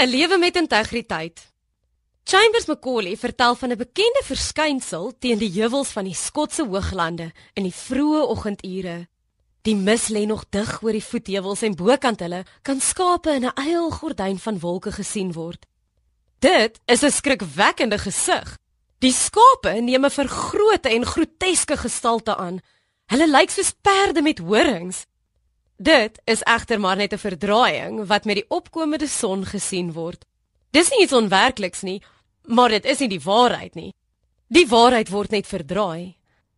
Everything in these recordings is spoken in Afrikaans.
'n lewe met integriteit. Chambers Macaulay vertel van 'n bekende verskynsel teen die heuwels van die Skotse Hooglande in die vroeë oggendure. Die mis lê nog dig oor die voetheuwels en bokant hulle kan skape in 'n eilgordyn van wolke gesien word. Dit is 'n skrikwekkende gesig. Die skape neem 'n vergrote en groteske gestalte aan. Hulle lyk soos perde met horings. Dit is egter maar net 'n verdraaiing wat met die opkomende son gesien word. Dis nie iets onwerkliks nie, maar dit is nie die waarheid nie. Die waarheid word net verdraai.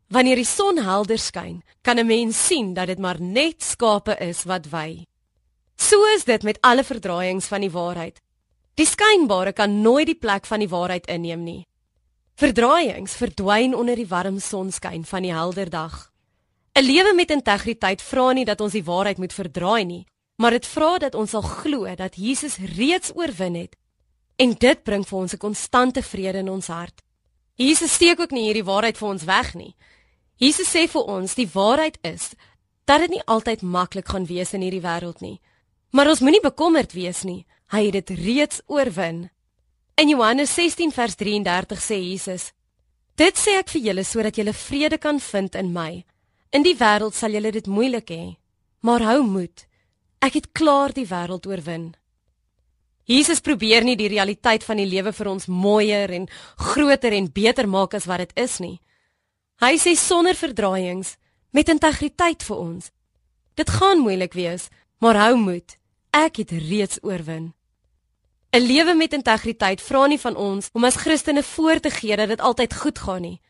Wanneer die son helder skyn, kan 'n mens sien dat dit maar net skape is wat wy. So is dit met alle verdraaiings van die waarheid. Die skynbare kan nooit die plek van die waarheid inneem nie. Verdraaiings verdwyn onder die warm sonskyn van die helder dag. 'n Lewe met integriteit vra nie dat ons die waarheid moet verdraai nie, maar dit vra dat ons sal glo dat Jesus reeds oorwin het. En dit bring vir ons 'n konstante vrede in ons hart. Jesus steek ook nie hierdie waarheid vir ons weg nie. Jesus sê vir ons die waarheid is dat dit nie altyd maklik gaan wees in hierdie wêreld nie. Maar ons moenie bekommerd wees nie. Hy het dit reeds oorwin. In Johannes 16 vers 33 sê Jesus: Dit sê ek vir julle sodat julle vrede kan vind in my. In die wêreld sal julle dit moeilik hê, maar hou moed. Ek het klaar die wêreld oorwin. Jesus probeer nie die realiteit van die lewe vir ons mooier en groter en beter maak as wat dit is nie. Hy sê sonder verdraaiings, met integriteit vir ons. Dit gaan moeilik wees, maar hou moed. Ek het reeds oorwin. 'n Lewe met integriteit vra nie van ons om as Christene voor te gee dat dit altyd goed gaan nie.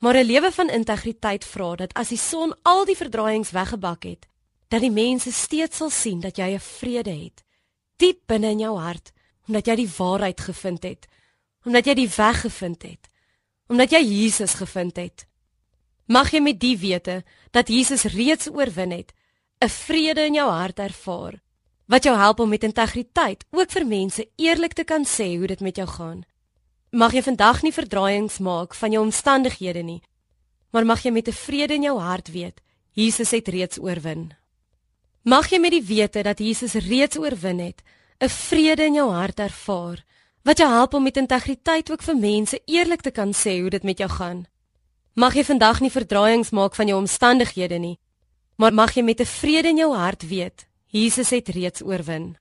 Maar 'n lewe van integriteit vra dat as die son al die verdraaiings weggebak het, dat die mense steeds sal sien dat jy 'n vrede het diep binne in jou hart, omdat jy die waarheid gevind het, omdat jy die weg gevind het, omdat jy Jesus gevind het. Mag jy met die wete dat Jesus reeds oorwin het, 'n vrede in jou hart ervaar wat jou help om met integriteit ook vir mense eerlik te kan sê hoe dit met jou gaan. Mag jy vandag nie verdraaiings maak van jou omstandighede nie, maar mag jy met 'n vrede in jou hart weet, Jesus het reeds oorwin. Mag jy met die wete dat Jesus reeds oorwin het, 'n vrede in jou hart ervaar wat jou help om met integriteit ook vir mense eerlik te kan sê hoe dit met jou gaan. Mag jy vandag nie verdraaiings maak van jou omstandighede nie, maar mag jy met 'n vrede in jou hart weet, Jesus het reeds oorwin.